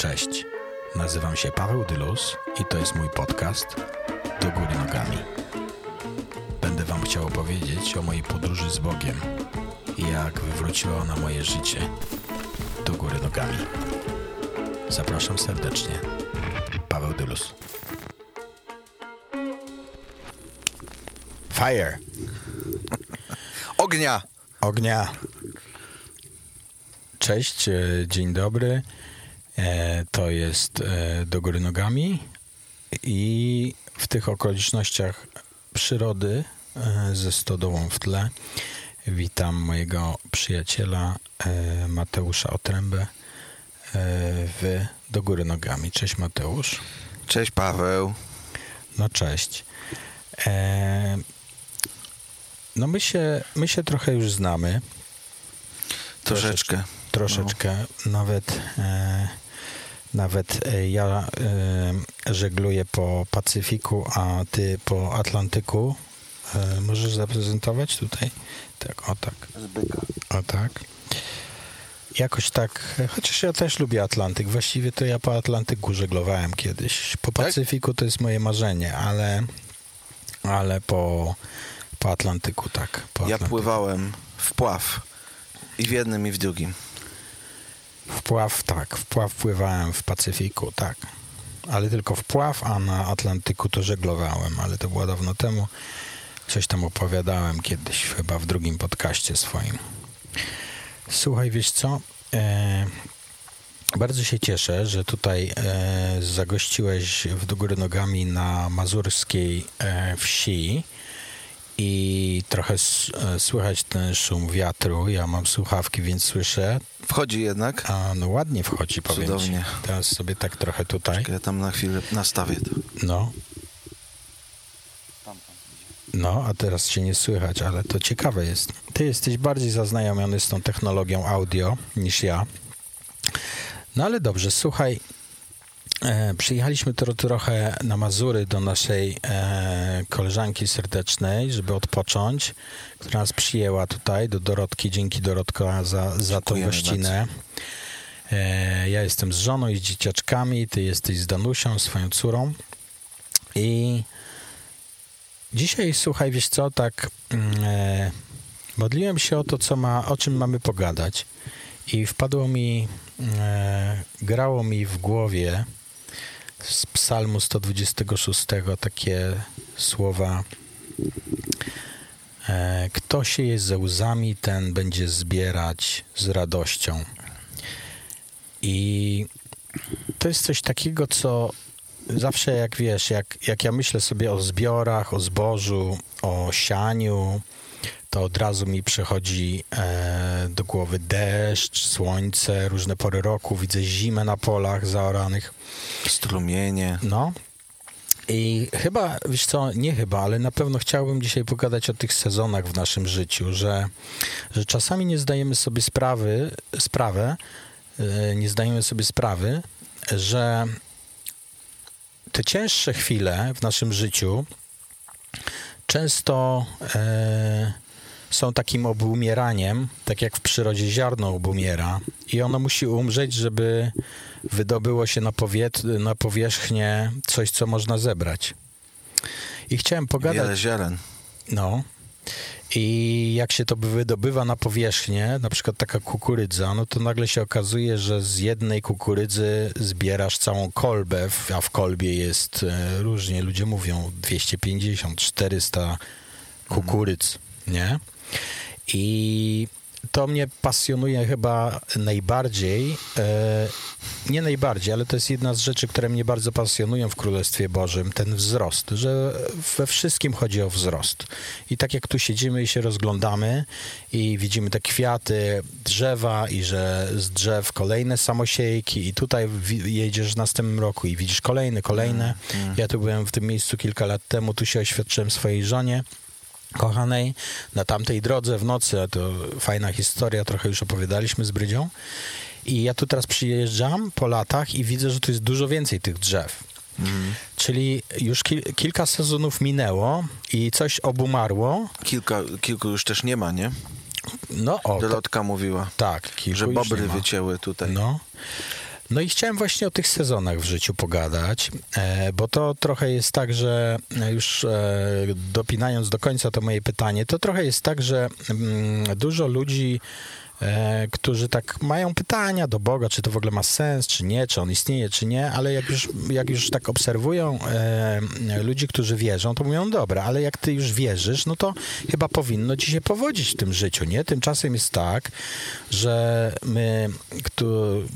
Cześć, nazywam się Paweł Dylus i to jest mój podcast Do Góry Nogami. Będę Wam chciał opowiedzieć o mojej podróży z Bogiem i jak wywróciła ona moje życie do góry nogami. Zapraszam serdecznie. Paweł Dylus. Fire! Ognia! Ognia! Cześć, e, dzień dobry. E, To jest e, Do Góry Nogami i w tych okolicznościach przyrody e, ze stodołą w tle witam mojego przyjaciela Mateusza Otrębę w Do Góry Nogami. Cześć Mateusz. Cześć Paweł. No cześć. No my się, my się trochę już znamy. Troszeczkę. Troszeczkę. Nawet, e, nawet e, ja e, żegluję po Pacyfiku, a ty po Atlantyku. E, możesz zaprezentować tutaj? Tak, o tak. Zbyka. O tak. Jakoś tak, chociaż ja też lubię Atlantyk. Właściwie to ja po Atlantyku żeglowałem kiedyś. Po Tak? Pacyfiku to jest moje marzenie, ale, ale po, po Atlantyku tak. Po Ja Atlantyku. pływałem w pław. I w jednym, i w drugim. Wpław, tak. Wpław pływałem w Pacyfiku, tak. Ale tylko wpław, a na Atlantyku to żeglowałem, ale to było dawno temu. Coś tam opowiadałem kiedyś, chyba w drugim podcaście swoim. Słuchaj, wiesz co? E, bardzo się cieszę, że tutaj e, zagościłeś w Do Góry Nogami na mazurskiej e, wsi i trochę s- e, słychać ten szum wiatru. Ja mam słuchawki, więc słyszę. Wchodzi jednak. A no ładnie wchodzi, powiem Cudownie. ci. Teraz sobie tak trochę tutaj. Ja tam na chwilę nastawię to. No. No, a teraz cię nie słychać, ale to ciekawe jest. Ty jesteś bardziej zaznajomiony z tą technologią audio niż ja. No ale dobrze, słuchaj. E, przyjechaliśmy tro, trochę na Mazury do naszej e, koleżanki serdecznej, żeby odpocząć, która nas przyjęła tutaj do Dorotki. Dzięki Dorotka za, za tą gościnę. E, ja jestem z żoną i z dzieciaczkami, ty jesteś z Danusią, swoją córą. I dzisiaj, słuchaj, wiesz co, tak mm, e, modliłem się o to, co ma, o czym mamy pogadać. I wpadło mi, e, grało mi w głowie z psalmu 126 takie słowa e, Kto sieje ze łzami, ten będzie zbierać z radością. I to jest coś takiego, co zawsze jak wiesz, jak, jak ja myślę sobie o zbiorach, o zbożu, o sianiu, to od razu mi przychodzi e, do głowy deszcz, słońce, różne pory roku, widzę zimę na polach zaoranych. Strumienie. No. I chyba, wiesz co, nie chyba, ale na pewno chciałbym dzisiaj pogadać o tych sezonach w naszym życiu, że, że czasami nie zdajemy sobie sprawy, sprawę, e, nie zdajemy sobie sprawy, że te cięższe chwile w naszym życiu często e, są takim obumieraniem, tak jak w przyrodzie ziarno obumiera i ono musi umrzeć, żeby wydobyło się na, powiet- na powierzchnię coś, co można zebrać. I chciałem pogadać... Wiele ziaren. No. I jak się to wydobywa na powierzchnię, na przykład taka kukurydza, no to nagle się okazuje, że z jednej kukurydzy zbierasz całą kolbę, a w kolbie jest e, różnie, ludzie mówią 250, 400 kukurydz, nie? I to mnie pasjonuje chyba najbardziej, e, nie najbardziej, ale to jest jedna z rzeczy, które mnie bardzo pasjonują w Królestwie Bożym, ten wzrost, że we wszystkim chodzi o wzrost. I tak jak tu siedzimy i się rozglądamy i widzimy te kwiaty, drzewa i że z drzew kolejne samosiejki i tutaj jedziesz w następnym roku i widzisz kolejne, kolejne. Ja tu byłem w tym miejscu kilka lat temu, tu się oświadczyłem swojej żonie kochanej na tamtej drodze w nocy, a to fajna historia, trochę już opowiadaliśmy z Brydzią. I ja tu teraz przyjeżdżam po latach i widzę, że tu jest dużo więcej tych drzew. Czyli już kil- kilka sezonów minęło i coś obumarło. Kilka, kilku już też nie ma, nie? No o, to, Dorotka mówiła, tak, kilku że bobry wycięły tutaj. No. No i chciałem właśnie o tych sezonach w życiu pogadać, e, bo to trochę jest tak, że już e, dopinając do końca to moje pytanie, to trochę jest tak, że mm, dużo ludzi e, którzy tak mają pytania do Boga, czy to w ogóle ma sens, czy nie, czy on istnieje, czy nie, ale jak już, jak już tak obserwują e, ludzi, którzy wierzą, to mówią, dobra, ale jak ty już wierzysz, no to chyba powinno ci się powodzić w tym życiu, nie? Tymczasem jest tak, że my, kto,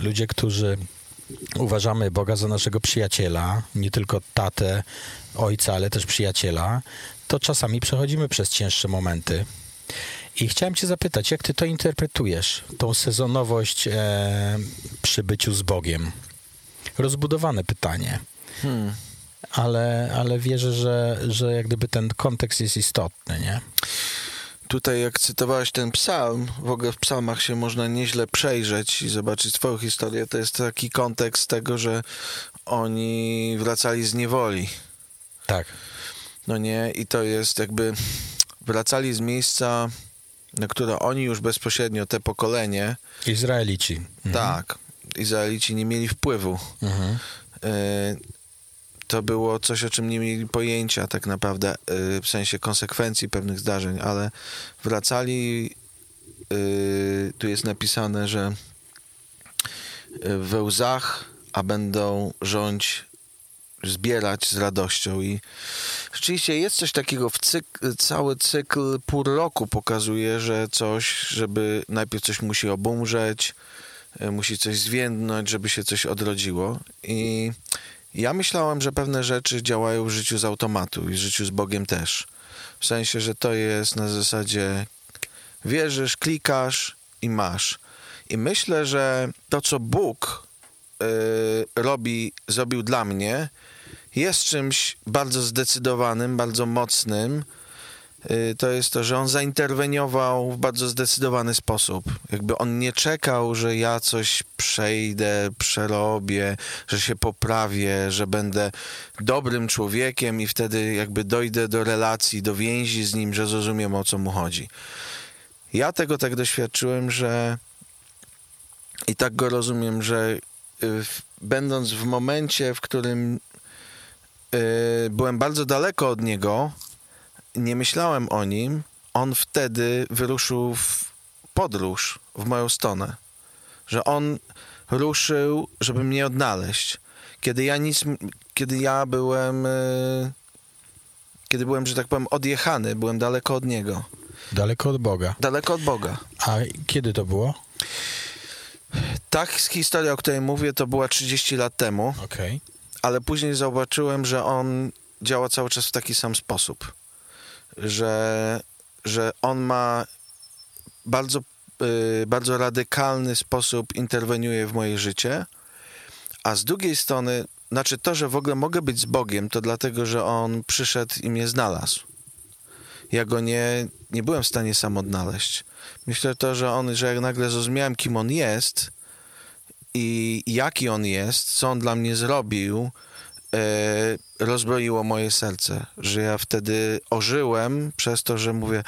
ludzie, którzy uważamy Boga za naszego przyjaciela, nie tylko tatę, ojca, ale też przyjaciela, to czasami przechodzimy przez cięższe momenty. I chciałem Cię zapytać, jak Ty to interpretujesz, tą sezonowość e, przy byciu z Bogiem? Rozbudowane pytanie. Hmm. Ale, ale wierzę, że, że jak gdyby ten kontekst jest istotny, nie? Tutaj jak cytowałeś ten psalm, w ogóle w psalmach się można nieźle przejrzeć i zobaczyć twoją historię, to jest taki kontekst tego, że oni wracali z niewoli. Tak. No nie, i to jest jakby wracali z miejsca, które oni już bezpośrednio, te pokolenie... Izraelici. Mhm. Tak, Izraelici nie mieli wpływu. Mhm. Y to było coś, o czym nie mieli pojęcia tak naprawdę, y, w sensie konsekwencji pewnych zdarzeń, ale wracali, y, tu jest napisane, że we łzach, a będą rządź zbierać z radością i rzeczywiście jest coś takiego w cykl, cały cykl pół roku pokazuje, że coś, żeby najpierw coś musi obumrzeć, musi coś zwiędnąć, żeby się coś odrodziło i ja myślałem, że pewne rzeczy działają w życiu z automatu i w życiu z Bogiem też. W sensie, że to jest na zasadzie wierzysz, klikasz i masz. I myślę, że to, co Bóg yy, robi, zrobił dla mnie, jest czymś bardzo zdecydowanym, bardzo mocnym, Y, to jest to, że on zainterweniował w bardzo zdecydowany sposób. Jakby on nie czekał, że ja coś przejdę, przerobię, że się poprawię, że będę dobrym człowiekiem i wtedy jakby dojdę do relacji, do więzi z nim, że zrozumiem o co mu chodzi. Ja tego tak doświadczyłem, że i tak go rozumiem, że y, będąc w momencie, w którym byłem bardzo daleko od niego, nie myślałem o nim, on wtedy wyruszył w podróż w moją stronę. Że on ruszył, żeby mnie odnaleźć. Kiedy ja nic, kiedy ja byłem, e, kiedy byłem, że tak powiem, odjechany, byłem daleko od niego. Daleko od Boga. Daleko od Boga. A kiedy to było? Tak, historia, o której mówię, to była 30 lat temu. Okay. Ale później zobaczyłem, że on działa cały czas w taki sam sposób że, że on ma bardzo, y, bardzo radykalny sposób interweniuje w moje życie, a z drugiej strony, znaczy to, że w ogóle mogę być z Bogiem, to dlatego, że On przyszedł i mnie znalazł. Ja go nie, nie byłem w stanie sam odnaleźć. Myślę to, że on, że jak nagle zrozumiałem, kim on jest i jaki on jest, co on dla mnie zrobił, e, rozbroiło moje serce, że ja wtedy ożyłem przez to, że mówię,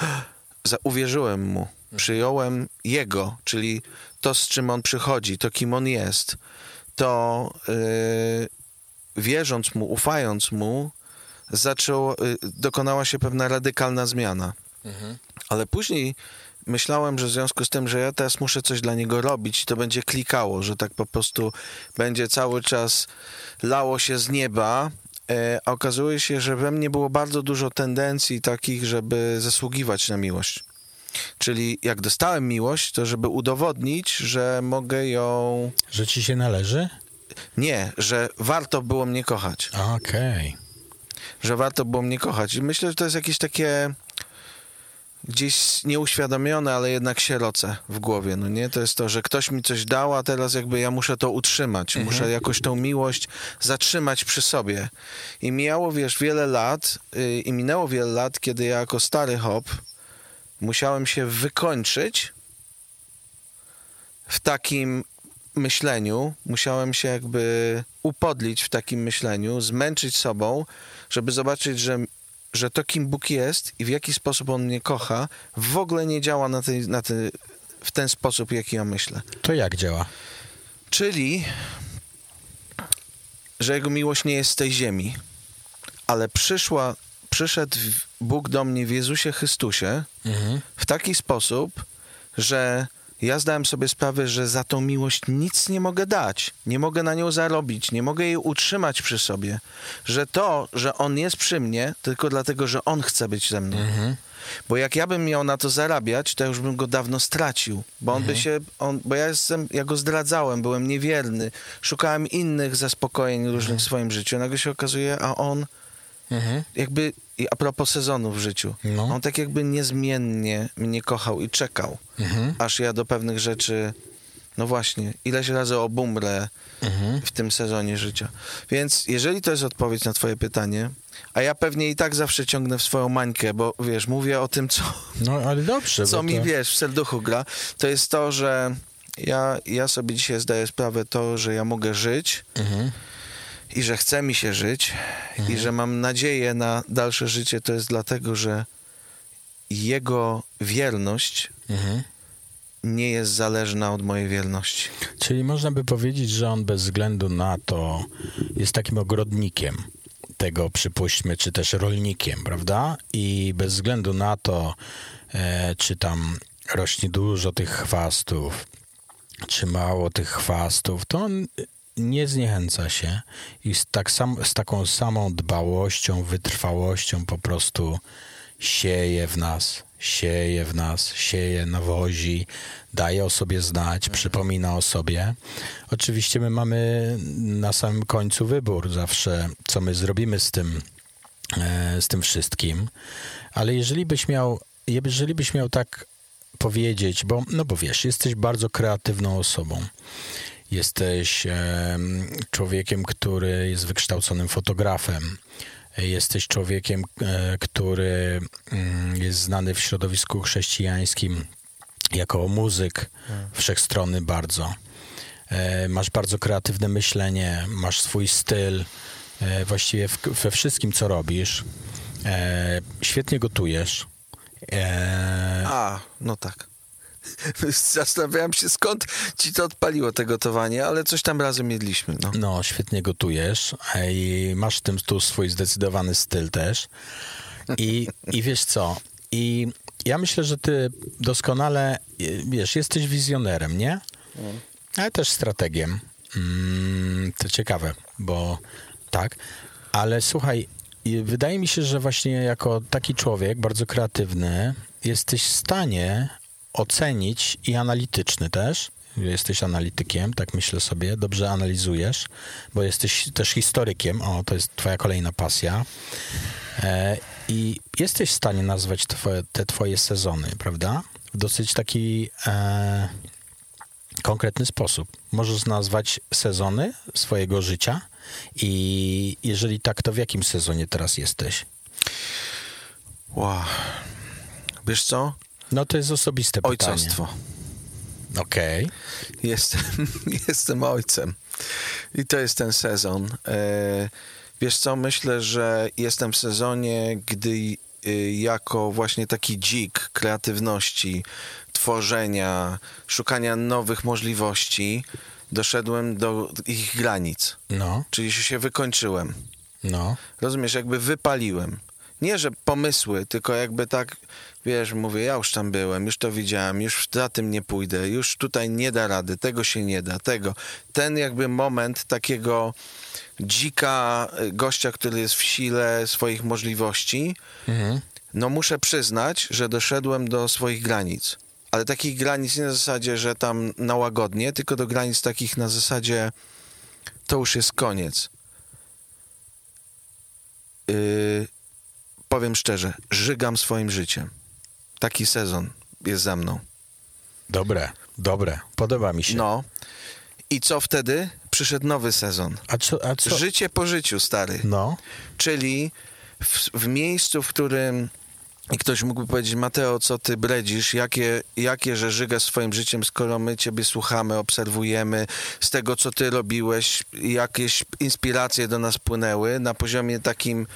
uwierzyłem mu, przyjąłem jego, czyli to, z czym on przychodzi, to, kim on jest, to e, wierząc mu, ufając mu, zaczął, e, dokonała się pewna radykalna zmiana. Mhm. Ale później myślałem, że w związku z tym, że ja teraz muszę coś dla niego robić, to będzie klikało, że tak po prostu będzie cały czas lało się z nieba. E, a okazuje się, że we mnie było bardzo dużo tendencji takich, żeby zasługiwać na miłość. Czyli jak dostałem miłość, to żeby udowodnić, że mogę ją. Że ci się należy? Nie, że warto było mnie kochać. Okej. Okay. Że warto było mnie kochać. I myślę, że to jest jakieś takie gdzieś nieuświadomione, ale jednak sieroce w głowie, no nie? To jest to, że ktoś mi coś dał, a teraz jakby ja muszę to utrzymać, mhm. muszę jakoś tą miłość zatrzymać przy sobie. I mijało, wiesz, wiele lat yy, i minęło wiele lat, kiedy ja jako stary hop musiałem się wykończyć w takim myśleniu, musiałem się jakby upodlić w takim myśleniu, zmęczyć sobą, żeby zobaczyć, że że to, kim Bóg jest i w jaki sposób On mnie kocha, w ogóle nie działa na na w ten sposób, jaki ja myślę. To jak działa? Czyli że jego miłość nie jest z tej ziemi, ale przyszła, przyszedł Bóg do mnie w Jezusie Chrystusie Mhm. w taki sposób, że ja zdałem sobie sprawę, że za tą miłość nic nie mogę dać, nie mogę na nią zarobić, nie mogę jej utrzymać przy sobie. Że to, że on jest przy mnie, tylko dlatego, że on chce być ze mną. Bo jak ja bym miał na to zarabiać, to już bym go dawno stracił. Bo on by się, on, bo ja jestem, ja go zdradzałem, byłem niewierny, szukałem innych zaspokojeń różnych w swoim życiu. Nagle się okazuje, a on Mhm. jakby, a propos sezonu w życiu, No. on tak jakby niezmiennie mnie kochał i czekał, Mhm. aż ja do pewnych rzeczy, no właśnie, ileś razy obumrę Mhm. w tym sezonie życia. Więc jeżeli to jest odpowiedź na twoje pytanie, a ja pewnie i tak zawsze ciągnę w swoją mańkę, bo wiesz, mówię o tym, co, No, ale dobrze. co mi to... wiesz, w serduchu gra, to jest to, że ja, ja sobie dzisiaj zdaję sprawę to, że ja mogę żyć Mhm. I że chce mi się żyć i że mam nadzieję na dalsze życie, to jest dlatego, że jego wierność Mhm. nie jest zależna od mojej wierności. Czyli można by powiedzieć, że on bez względu na to jest takim ogrodnikiem tego, przypuśćmy, czy też rolnikiem, prawda? I bez względu na to, e, czy tam rośnie dużo tych chwastów, czy mało tych chwastów, to on nie zniechęca się i z, tak sam, z taką samą dbałością, wytrwałością po prostu sieje w nas, sieje w nas, sieje, nawozi, daje o sobie znać, przypomina o sobie. Oczywiście my mamy na samym końcu wybór zawsze, co my zrobimy z tym, e, z tym wszystkim, ale jeżeli byś miał, jeżeli byś miał tak powiedzieć, bo, no bo wiesz, jesteś bardzo kreatywną osobą. Jesteś em, człowiekiem, który jest wykształconym fotografem. Jesteś człowiekiem, e, który mm, jest znany w środowisku chrześcijańskim jako muzyk wszechstronny bardzo. E, Masz bardzo kreatywne myślenie, masz swój styl, e, właściwie we wszystkim, co robisz. Świetnie gotujesz. A, no tak. Zastanawiałem się, skąd ci to odpaliło te gotowanie, ale coś tam razem jedliśmy. No. No, świetnie gotujesz i masz w tym tu swój zdecydowany styl też. I, I wiesz co? I ja myślę, że ty doskonale, wiesz, jesteś wizjonerem, nie? Ale też strategiem. Mm, to ciekawe, bo tak. Ale słuchaj, wydaje mi się, że właśnie jako taki człowiek, bardzo kreatywny, jesteś w stanie ocenić i analityczny też. Jesteś analitykiem, tak myślę sobie, dobrze analizujesz, bo jesteś też historykiem. O, to jest twoja kolejna pasja. E, I jesteś w stanie nazwać twoje, te twoje sezony, prawda? W dosyć taki e, konkretny sposób. Możesz nazwać sezony swojego życia i jeżeli tak, to w jakim sezonie teraz jesteś? Wow. Wiesz co? No to jest osobiste pytanie. Ojcostwo. Okej. Jestem, jestem ojcem. I to jest ten sezon. E, wiesz co, myślę, że jestem w sezonie, gdy y, jako właśnie taki dzik kreatywności, tworzenia, szukania nowych możliwości, doszedłem do ich granic. No, Czyli się wykończyłem. no. Rozumiesz, jakby wypaliłem. Nie, że pomysły, tylko jakby tak, wiesz, mówię, ja już tam byłem, już to widziałem, już za tym nie pójdę, już tutaj nie da rady, tego się nie da, tego. Ten jakby moment takiego dzika y, gościa, który jest w sile swoich możliwości, Mhm. no muszę przyznać, że doszedłem do swoich granic. Ale takich granic nie na zasadzie, że tam na łagodnie, tylko do granic takich na zasadzie to już jest koniec. Yy, powiem szczerze, żygam swoim życiem. Taki sezon jest za mną. Dobre, dobre. Podoba mi się. No. I co wtedy? Przyszedł nowy sezon. A co? A co? Życie po życiu, stary. No, Czyli w, w miejscu, w którym i ktoś mógłby powiedzieć, Mateo, co ty bredzisz, jakie, jakie że żygasz swoim życiem, skoro my ciebie słuchamy, obserwujemy, z tego, co ty robiłeś, jakieś inspiracje do nas płynęły na poziomie takim,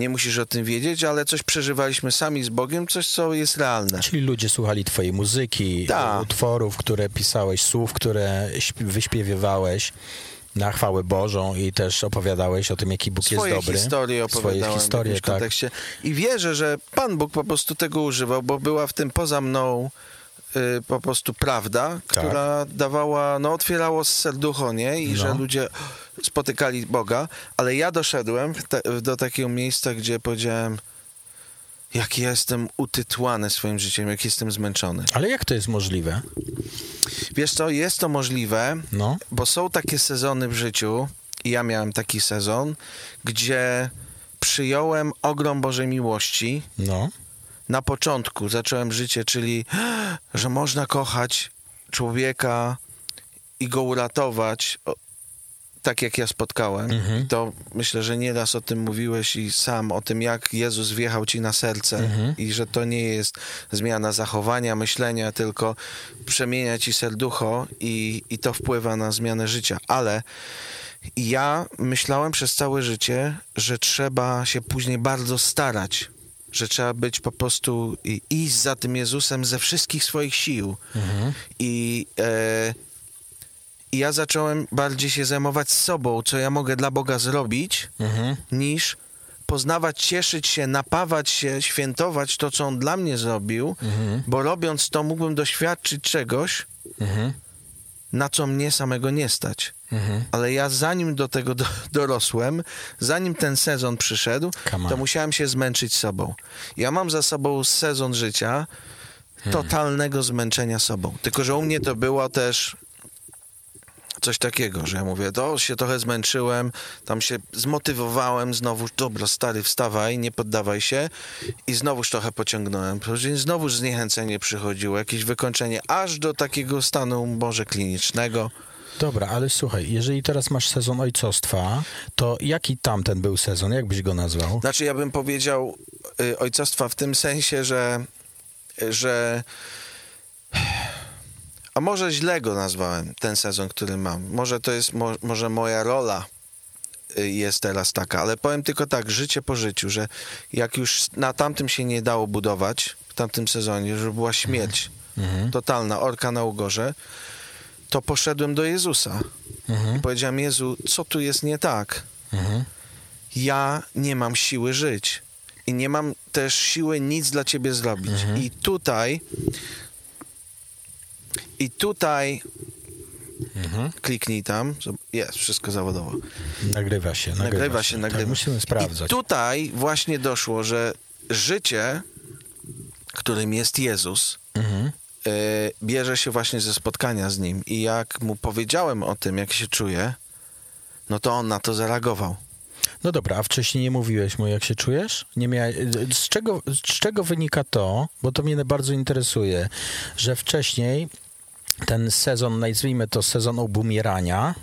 nie musisz o tym wiedzieć, ale coś przeżywaliśmy sami z Bogiem, coś, co jest realne. czyli ludzie słuchali twojej muzyki, Tak. utworów, które pisałeś, słów, które śp- wyśpiewywałeś. na chwałę Bożą i też opowiadałeś o tym, jaki Bóg Swoje jest dobry. historie Swoje historie, w tak. kontekście. I wierzę, że Pan Bóg po prostu tego używał, bo była w tym poza mną y, po prostu prawda, Tak. która dawała, no otwierało serducho, nie? I No. że ludzie spotykali Boga, ale ja doszedłem te, do takiego miejsca, gdzie powiedziałem, jak ja jestem utytłany swoim życiem, jak jestem zmęczony. Ale jak to jest możliwe? Wiesz co, jest to możliwe, No, bo są takie sezony w życiu, i ja miałem taki sezon, gdzie przyjąłem ogrom Bożej miłości. no, Na początku zacząłem życie, czyli że można kochać człowieka i go uratować, tak jak ja spotkałem. Mhm. To myślę, że nieraz o tym mówiłeś i sam o tym, jak Jezus wjechał ci na serce Mhm. i że to nie jest zmiana zachowania, myślenia, tylko przemienia ci serducho i, i to wpływa na zmianę życia. Ale ja myślałem przez całe życie, że trzeba się później bardzo starać, że trzeba być po prostu i iść za tym Jezusem ze wszystkich swoich sił. mhm. I, e, I ja zacząłem bardziej się zajmować sobą, co ja mogę dla Boga zrobić, Mhm. niż poznawać, cieszyć się, napawać się, świętować to, co On dla mnie zrobił, Mhm. bo robiąc to mógłbym doświadczyć czegoś, Mhm. Na co mnie samego nie stać. Mhm. Ale ja zanim do tego do, dorosłem, zanim ten sezon przyszedł, to musiałem się zmęczyć sobą. Ja mam za sobą sezon życia totalnego zmęczenia sobą. Tylko, że u mnie to było też coś takiego, że ja mówię, to się trochę zmęczyłem, tam się zmotywowałem znowu, dobra stary, wstawaj, nie poddawaj się i znowuż trochę pociągnąłem. Później znowuż zniechęcenie przychodziło, jakieś wykończenie, aż do takiego stanu może klinicznego. Dobra, ale słuchaj, jeżeli teraz masz sezon ojcostwa, to jaki tamten był sezon? Jak byś go nazwał? Znaczy, ja bym powiedział y, ojcostwa w tym sensie, że, że. A może źle go nazwałem, ten sezon, który mam. Może to jest, mo, może moja rola y, jest teraz taka, ale powiem tylko tak, życie po życiu, że jak już na tamtym się nie dało budować, w tamtym sezonie, że była śmierć Mhm. totalna, orka na ugorze, to poszedłem do Jezusa i Mhm. powiedziałem, Jezu, co tu jest nie tak? Mhm. ja nie mam siły żyć i nie mam też siły nic dla ciebie zrobić. I tutaj i tutaj Mhm. kliknij tam, jest, wszystko zawodowo. Nagrywa się, nagrywa, Nagrywa się, Tak, nagrywa. musimy I sprawdzać. tutaj właśnie doszło, że życie, którym jest Jezus, Mhm. e, bierze się właśnie ze spotkania z Nim. I jak mu powiedziałem o tym, jak się czuję, no to on na to zareagował. No dobra, a wcześniej nie mówiłeś mu, jak się czujesz? Nie miałeś, z, czego, z czego wynika to, bo to mnie bardzo interesuje, że wcześniej ten sezon, nazwijmy to sezon obumierania,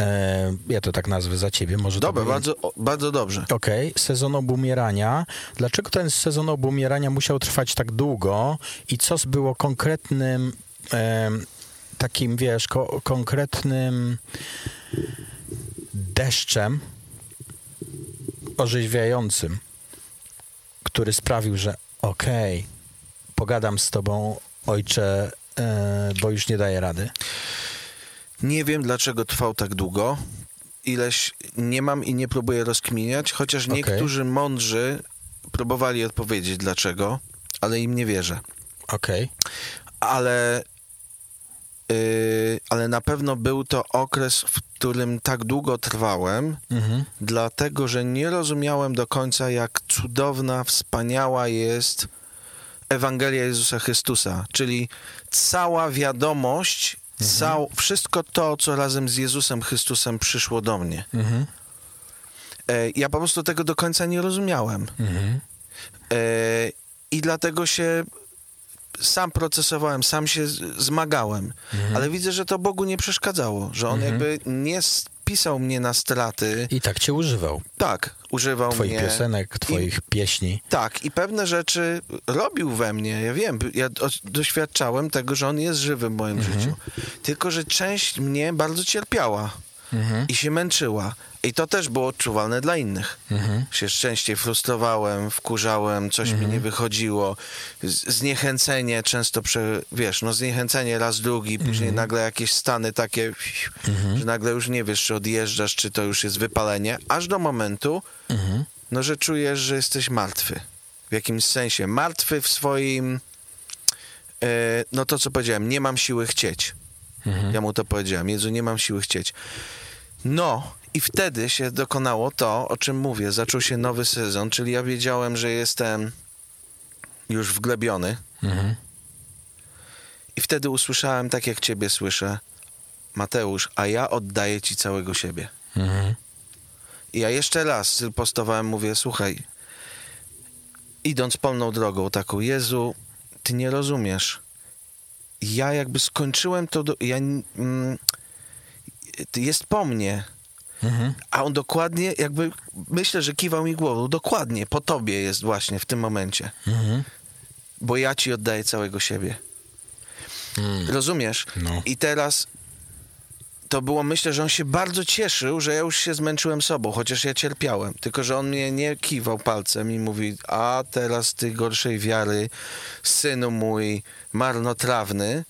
e, ja to tak nazwę za ciebie, może Dobra, było- bardzo, bardzo dobrze. Okej, sezon obumierania. Dlaczego ten sezon obumierania musiał trwać tak długo i co było konkretnym em, takim, wiesz, ko- konkretnym deszczem orzeźwiającym, który sprawił, że okej, pogadam z tobą, ojcze, e, bo już nie daję rady. Nie wiem, dlaczego trwał tak długo. Ileś nie mam i nie próbuję rozkminiać, chociaż Okej. niektórzy mądrzy próbowali odpowiedzieć dlaczego, ale im nie wierzę. Okej, Ale, yy, ale na pewno był to okres, w którym tak długo trwałem, mhm. dlatego że nie rozumiałem do końca, jak cudowna, wspaniała jest Ewangelia Jezusa Chrystusa, czyli cała wiadomość, cał, wszystko to, co razem z Jezusem Chrystusem przyszło do mnie. Mhm. E, ja po prostu tego do końca nie rozumiałem. Mhm. E, I dlatego się sam procesowałem, sam się zmagałem. Ale widzę, że to Bogu nie przeszkadzało, że On jakby nie spisał mnie na straty. I tak cię używał. Tak, używał Twoich mnie. piosenek, twoich pieśni. Tak, i pewne rzeczy robił we mnie. Ja wiem, ja do, doświadczałem tego, że on jest żywy w moim życiu. Tylko, że część mnie bardzo cierpiała. I się męczyła. I to też było odczuwalne dla innych. Się częściej frustrowałem, wkurzałem, coś mi nie wychodziło. Zniechęcenie często, prze, wiesz, no zniechęcenie raz, drugi, później nagle jakieś stany takie, że nagle już nie wiesz, czy odjeżdżasz, czy to już jest wypalenie, aż do momentu, no, że czujesz, że jesteś martwy. W jakimś sensie. Martwy w swoim, e, no to co powiedziałem, nie mam siły chcieć. Ja mu to powiedziałem. Jezu, nie mam siły chcieć. No, i wtedy się dokonało to, o czym mówię. Zaczął się nowy sezon, czyli ja wiedziałem, że jestem już wglebiony. I wtedy usłyszałem, tak jak ciebie słyszę, Mateusz, a ja oddaję ci całego siebie. I ja jeszcze raz postowałem, mówię, słuchaj, idąc polną drogą taką, Jezu, ty nie rozumiesz. Ja jakby skończyłem to, do, ja, mm, jest po mnie. A on dokładnie, jakby myślę, że kiwał mi głową. Dokładnie, po tobie jest właśnie w tym momencie. Bo ja ci oddaję całego siebie. Rozumiesz? No. I teraz to było, myślę, że on się bardzo cieszył, że ja już się zmęczyłem sobą, chociaż ja cierpiałem. Tylko, że on mnie nie kiwał palcem i mówi, a teraz ty gorszej wiary, synu mój, marnotrawny.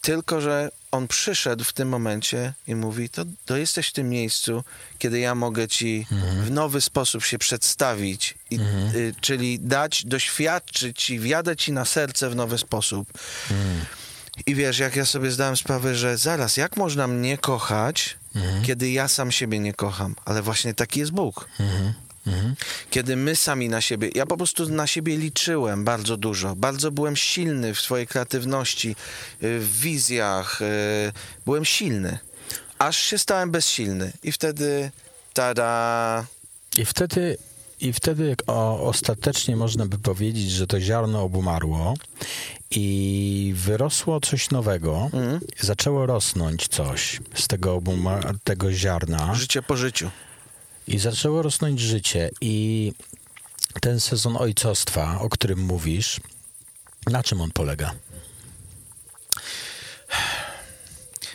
Tylko, że on przyszedł w tym momencie i mówi, to, to jesteś w tym miejscu, kiedy ja mogę ci w nowy sposób się przedstawić, i, y, czyli dać, doświadczyć ci, wjadę ci na serce w nowy sposób. I wiesz, jak ja sobie zdałem sprawę, że zaraz, jak można mnie kochać, kiedy ja sam siebie nie kocham? Ale właśnie taki jest Bóg. Kiedy my sami na siebie, ja po prostu na siebie liczyłem bardzo dużo. Bardzo byłem silny w swojej kreatywności, y, w wizjach. y, Byłem silny. Aż się stałem bezsilny. I wtedy, tada, I wtedy, i wtedy o, ostatecznie można by powiedzieć, że to ziarno obumarło i wyrosło coś nowego. Zaczęło rosnąć coś z tego, obuma- tego ziarna życie po życiu. i zaczęło rosnąć życie. I ten sezon ojcostwa, o którym mówisz, na czym on polega?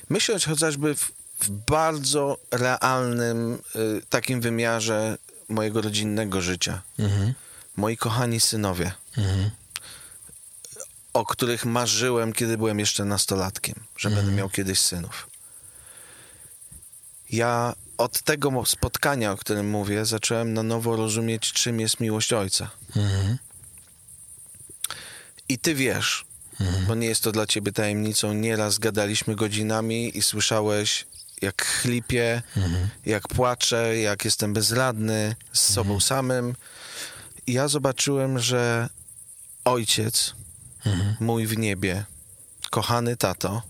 Myśleć chociażby w, w bardzo realnym y, takim wymiarze mojego rodzinnego życia. Moi kochani synowie, o których marzyłem, kiedy byłem jeszcze nastolatkiem, że będę miał kiedyś synów. Ja od tego spotkania, o którym mówię, zacząłem na nowo rozumieć, czym jest miłość ojca. I ty wiesz, bo nie jest to dla ciebie tajemnicą, nieraz gadaliśmy godzinami i słyszałeś, jak chlipie, jak płaczę, jak jestem bezradny z sobą samym. I ja zobaczyłem, że ojciec, mój w niebie, kochany tato,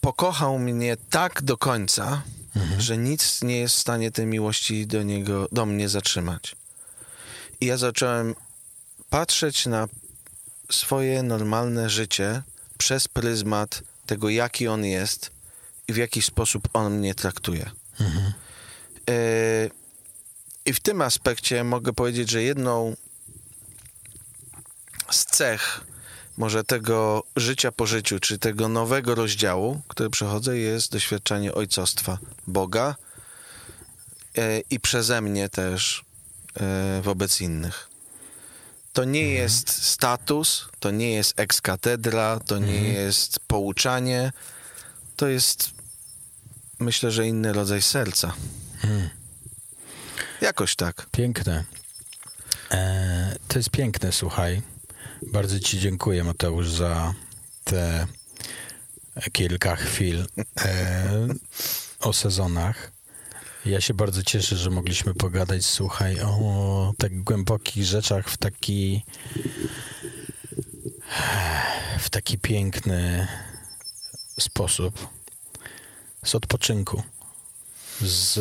pokochał mnie tak do końca, że nic nie jest w stanie tej miłości do niego, do mnie zatrzymać. I ja zacząłem patrzeć na swoje normalne życie przez pryzmat tego, jaki on jest i w jaki sposób on mnie traktuje. E, I w tym aspekcie mogę powiedzieć, że jedną z cech może tego życia po życiu, czy tego nowego rozdziału, który przechodzę, jest doświadczanie ojcostwa Boga e, i przeze mnie też e, wobec innych. To nie jest status, to nie jest ex katedra, to nie jest pouczanie, to jest myślę, że inny rodzaj serca. Jakoś tak. Piękne. E, to jest piękne, słuchaj. Bardzo Ci dziękuję, Mateusz, za te kilka chwil e, o sezonach. Ja się bardzo cieszę, że mogliśmy pogadać, słuchaj, o tak głębokich rzeczach w taki w taki piękny sposób. Z odpoczynku. Z,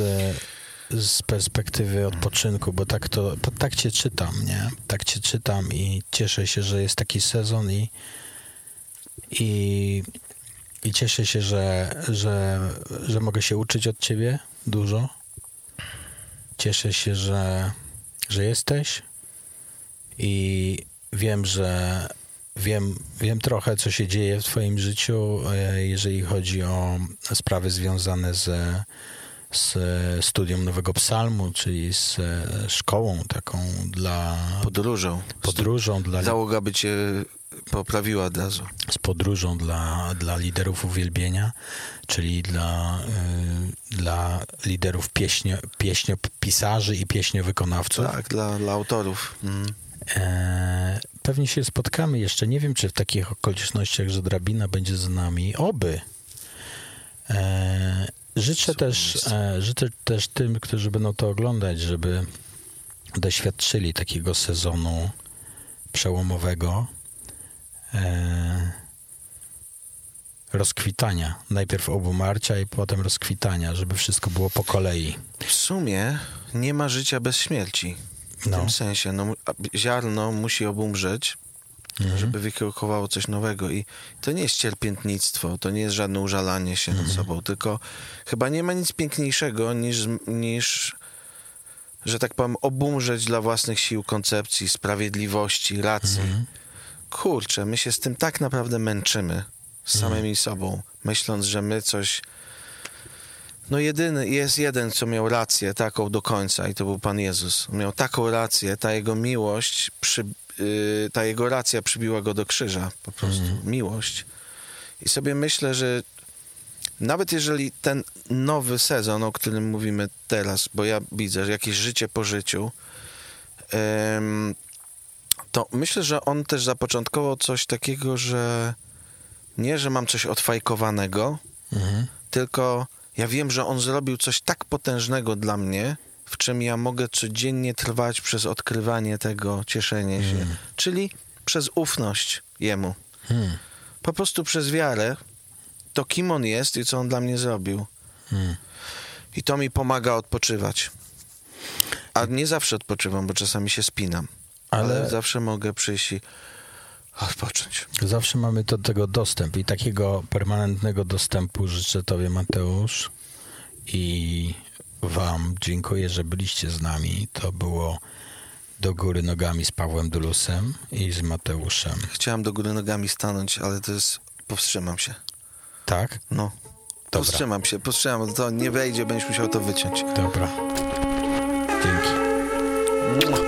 z perspektywy odpoczynku, bo tak to, tak cię czytam, nie? Tak cię czytam i cieszę się, że jest taki sezon i i, i cieszę się, że, że, że mogę się uczyć od ciebie dużo. Cieszę się, że, że jesteś i wiem, że, wiem, wiem trochę, co się dzieje w Twoim życiu, e, jeżeli chodzi o sprawy związane ze, z studium Nowego Psalmu, czyli z e, szkołą taką dla Podróżą. podróżą, dla, Załoga by cię poprawiła od razu. z podróżą dla, dla liderów uwielbienia, czyli dla, y, dla liderów pieśnio, pieśniopisarzy i pieśniowykonawców. Tak, dla, dla autorów. Mm. E, pewnie się spotkamy jeszcze. Nie wiem, czy w takich okolicznościach, że drabina będzie z nami. Oby. E, życzę, też, e, życzę też tym, którzy będą to oglądać, żeby doświadczyli takiego sezonu przełomowego. E, rozkwitania. Najpierw obumarcia i potem rozkwitania, żeby wszystko było po kolei. W sumie nie ma życia bez śmierci. W No. tym sensie, no, ziarno musi obumrzeć, Mhm. żeby wykiełkowało coś nowego. I to nie jest cierpiętnictwo, to nie jest żadne użalanie się Mhm. nad sobą, tylko chyba nie ma nic piękniejszego niż, niż że tak powiem, obumrzeć dla własnych sił, koncepcji, sprawiedliwości, racji. Mhm. Kurczę, my się z tym tak naprawdę męczymy, z samymi sobą, myśląc, że my coś... No jedyny, jest jeden, co miał rację taką do końca i to był Pan Jezus. Miał taką rację, ta jego miłość, przy, yy, ta jego racja przybiła go do krzyża, po prostu, miłość. I sobie myślę, że nawet jeżeli ten nowy sezon, o którym mówimy teraz, bo ja widzę, że jakieś życie po życiu, em, to myślę, że on też zapoczątkował coś takiego, że nie, że mam coś odfajkowanego, Mhm. tylko ja wiem, że on zrobił coś tak potężnego dla mnie, w czym ja mogę codziennie trwać przez odkrywanie tego, cieszenie się, czyli przez ufność jemu. Hmm. Po prostu przez wiarę, to kim on jest i co on dla mnie zrobił. Hmm. I to mi pomaga odpoczywać. A nie zawsze odpoczywam, bo czasami się spinam. Ale, Ale- zawsze mogę przyjść i odpocząć. Zawsze mamy do tego dostęp i takiego permanentnego dostępu życzę Tobie, Mateusz. I Wam dziękuję, że byliście z nami. To było do góry nogami z Pawłem Dulusem i z Mateuszem. Chciałem do góry nogami stanąć, ale to jest... Powstrzymam się. Tak? No. Dobra. Powstrzymam się, powstrzymam. To nie wejdzie, będziesz musiał to wyciąć. Dobra. Dzięki.